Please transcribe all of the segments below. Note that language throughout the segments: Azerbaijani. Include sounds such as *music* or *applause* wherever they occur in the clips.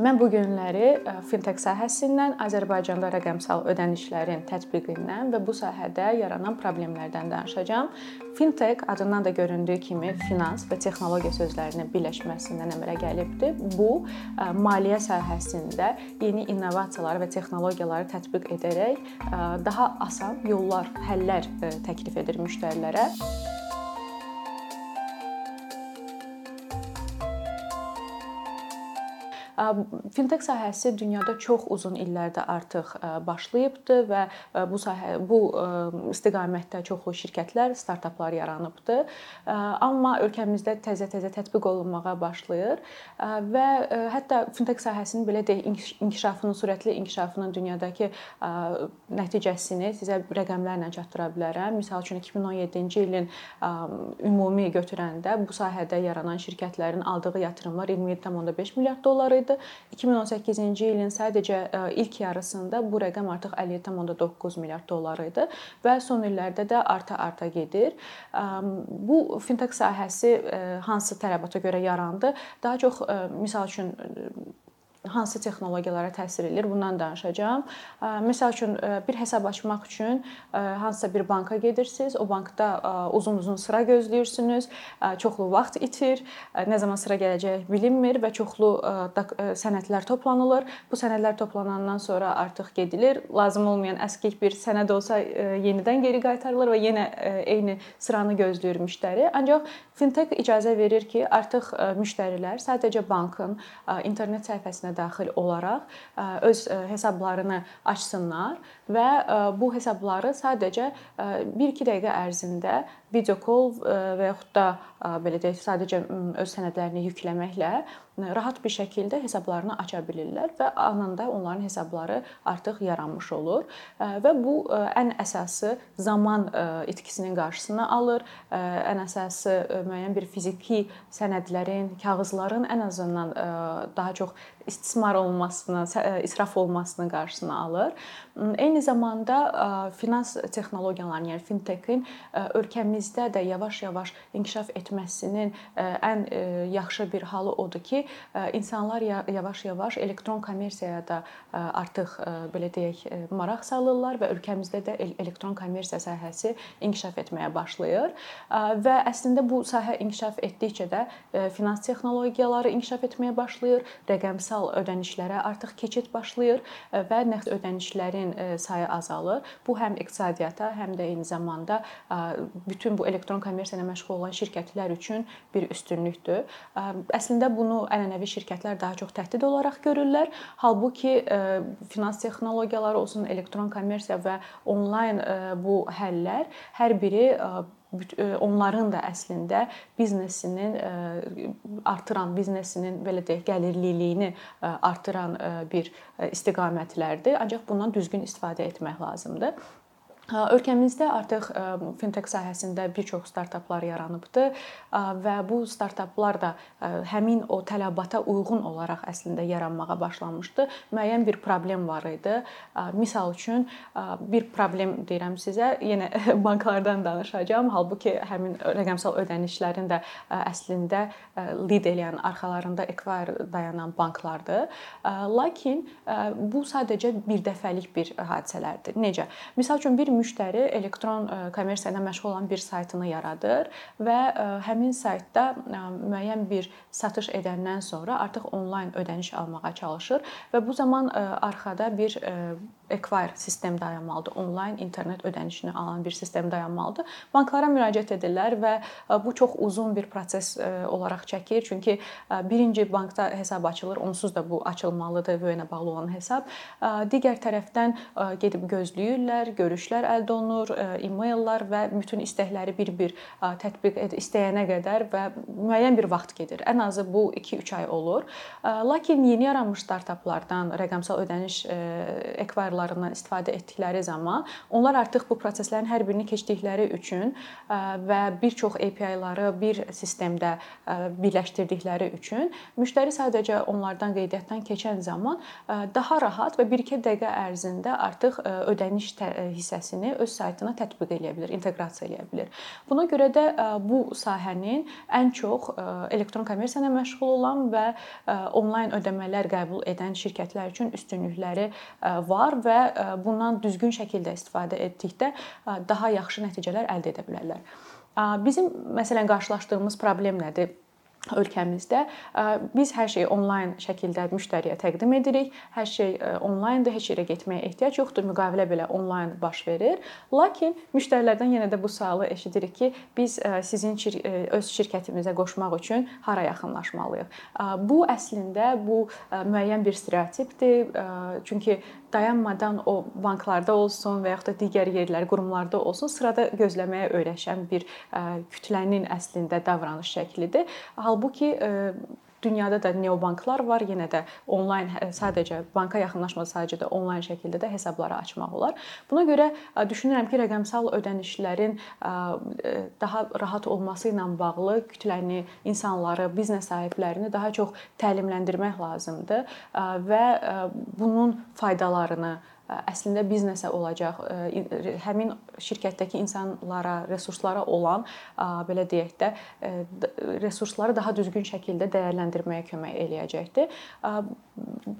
Mən bu günləri e, fintech sahəsindən, Azərbaycanda rəqəmsal ödənişlərin tətbiqindən və bu sahədə yaranan problemlərdən danışacağam. Fintech adından da göründüyü kimi finans və texnologiya sözlərinin birləşməsindən əmələ gəlibdir. Bu e, maliyyə sahəsində yeni innovasiyalar və texnologiyaları tətbiq edərək e, daha asan yollar, həllər təklif edir müştərilərə. Fintech sahəsi dünyada çox uzun illərdə artıq başlayıbdı və bu sahə bu istiqamətdə çoxlu şirkətlər, startaplar yaranıbdı. Amma ölkəmizdə təzə-təzə tətbiq olunmağa başlayır və hətta fintech sahəsinin belə deyək inkişafının, sürətli inkişafının dünyadakı nəticəsini sizə rəqəmlərlə çatdıra bilərəm. Məsəl üçün 2017-ci ilin ümumi götürəndə bu sahədə yaranan şirkətlərin aldığı yatırımlar 27.5 milyard dollar idi. 2018-ci ilin sadəcə e, ilk yarısında bu rəqəm artıq 57.9 milyard dollar idi və son illərdə də arta-arta gedir. Bu fintech sahəsi e, hansı tələbata görə yarandı? Daha çox e, misal üçün hansı texnologiyalara təsir eləyir, bundan danışacağam. Məsəl üçün bir hesab açmaq üçün hansısa bir banka gedirsiniz, o bankda uzun-uzun sıra gözləyirsiniz, çoxlu vaxt itir, nə zaman sıra gələcəyi bilinmir və çoxlu sənədlər toplanılır. Bu sənədlər toplanandan sonra artıq gedilir. Lazım olmayan əskik bir sənəd olsa yenidən geri qaytarılır və yenə eyni sıranı gözləyir müştəri. Ancaq fintech icazə verir ki, artıq müştərilər sadəcə bankın internet səhifəsinə daxil olaraq öz hesablarını açsınlar və bu hesabları sadəcə 1-2 dəqiqə ərzində video call və yaxud da belə deyək, sadəcə öz sənədlərini yükləməklə rahat bir şəkildə hesablarını aça bilirlər və anında onların hesabları artıq yaranmış olur və bu ən əsası zaman itkisinin qarşısını alır. Ən əsası müəyyən bir fiziki sənədlərin, kağızların ən azından daha çox istismar olunmasını, israf olunmasının qarşısını alır. Eyni zamanda finans texnologiyalarının, yəni fintech-in ölkəmizdə də yavaş-yavaş inkişaf etməsinin ən yaxşı bir halı odur ki, insanlar yavaş-yavaş elektron kommersiyaya da artıq belə deyək, maraq salırlar və ölkəmizdə də elektron kommersiya sahəsi inkişaf etməyə başlayır. Və əslində bu sahə inkişaf etdikcə də finans texnologiyaları inkişaf etməyə başlayır, rəqəmsal ödənişlərə artıq keçid başlayır və ödənişlərin ödənişlərin sayı azalır. Bu həm iqtisadiyyata, həm də eyni zamanda bütün bu elektron kommersiya ilə məşğul olan şirkətlər üçün bir üstünlükdür. Əslində bunu ənənəvi şirkətlər daha çox təhdid olaraq görürlər. Halbuki finans texnologiyaları olsun, elektron kommersiya və onlayn bu həllər hər biri onların da əslində biznesinin artıran, biznesinin belə deyək, gəlirliliyini artıran bir istiqamətlərdir. Ancaq bundan düzgün istifadə etmək lazımdır. Ölkəmizdə artıq fintech sahəsində bir çox startaplar yaranıbdı və bu startaplar da həmin o tələbata uyğun olaraq əslində yaranmağa başlamışdı. Müəyyən bir problem var idi. Məsəl üçün bir problem deyirəm sizə, yenə *laughs* banklardan danışacağam. Halbuki həmin rəqəmsal ödənişlərin də əslində lead eləyən arxalarında Equire dayanan banklardır. Lakin bu sadəcə bir dəfəlik bir hadisələrdir. Necə? Məsəl üçün bir müştəri elektron e, kommersiya ilə məşğul olan bir saytını yaradır və e, həmin saytda e, müəyyən bir satış edəndən sonra artıq onlayn ödəniş almağa çalışır və bu zaman arxada bir Equire sistem dayanmalıdır. Onlayn internet ödənişini alan bir sistem dayanmalıdır. Banklara müraciət edirlər və bu çox uzun bir proses olaraq çəkir. Çünki birinci bankda hesab açılır, onsuz da bu açılmalıdır vəyə bağlı olan hesab. Digər tərəfdən gedib gözləyirlər, görüşlər əldə olunur, e-maillər və bütün istəkləri bir-bir tətbiq ed istəyənə qədər və müəyyən bir vaxt gedir. Ən azı bu 2-3 ay olur. Lakin yeni yaranmış startaplardan rəqəmsal ödəniş Equire imkanlarından istifadə etdikləri zaman onlar artıq bu proseslərin hər birini keçdikləri üçün və bir çox API-ları bir sistemdə birləşdirdikləri üçün müştəri sadəcə onlardan qeydiyyatdan keçən zaman daha rahat və 1-2 dəqiqə ərzində artıq ödəniş hissəsi sahəsini öz saytına tətbiq edə bilər, inteqrasiya edə bilər. Buna görə də bu sahənin ən çox elektron kommersiya ilə məşğul olan və onlayn ödəmələr qəbul edən şirkətlər üçün üstünlükləri var və bundan düzgün şəkildə istifadə etdikdə daha yaxşı nəticələr əldə edə bilərlər. Bizim məsələn qarşılaşdığımız problem nədir? Ölkəmizdə biz hər şeyi onlayn şəkildə müştəriyə təqdim edirik. Hər şey onlayndır, heç yerə getməyə ehtiyac yoxdur. Müqavilə belə onlayn baş verir. Lakin müştərilərdən yenə də bu sualı eşidirik ki, biz sizin öz şirkətimizə qoşmaq üçün hara yaxınlaşmalıyıq? Bu əslində bu müəyyən bir stereotipdir. Çünki dayanmadan o banklarda olsun və yaxud da digər yerlər, qurumlarda olsun, sırada gözləməyə öyrəşən bir kütlənin əslində davranış şəklidir. Halbuki dünyada da neobanklar var, yenə də onlayn sadəcə banka yaxınlaşmada sadəcə də onlayn şəkildə də hesabları açmaq olar. Buna görə düşünürəm ki, rəqəmsal ödənişlərin daha rahat olması ilə bağlı kütləni, insanları, biznes sahiblərini daha çox təlimləndirmək lazımdır və bunun faydalarını əslində biznesə olacaq, həmin şirkətdəki insanlara, resurslara olan belə deyək də resursları daha düzgün şəkildə dəyərləndirməyə kömək eləyəcəkdir.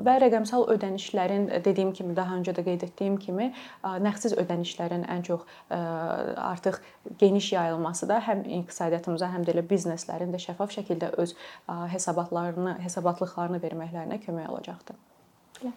Və rəqəmsal ödənişlərin dediyim kimi, daha öncə də qeyd etdiyim kimi, nağdsız ödənişlərin ən çox artıq geniş yayılması da həm iqtisadiyyatımıza, həm də elə bizneslərin də şəffaf şəkildə öz hesabatlarını, hesabatlıqlarını verməklərinə kömək olacaqdır. Belə.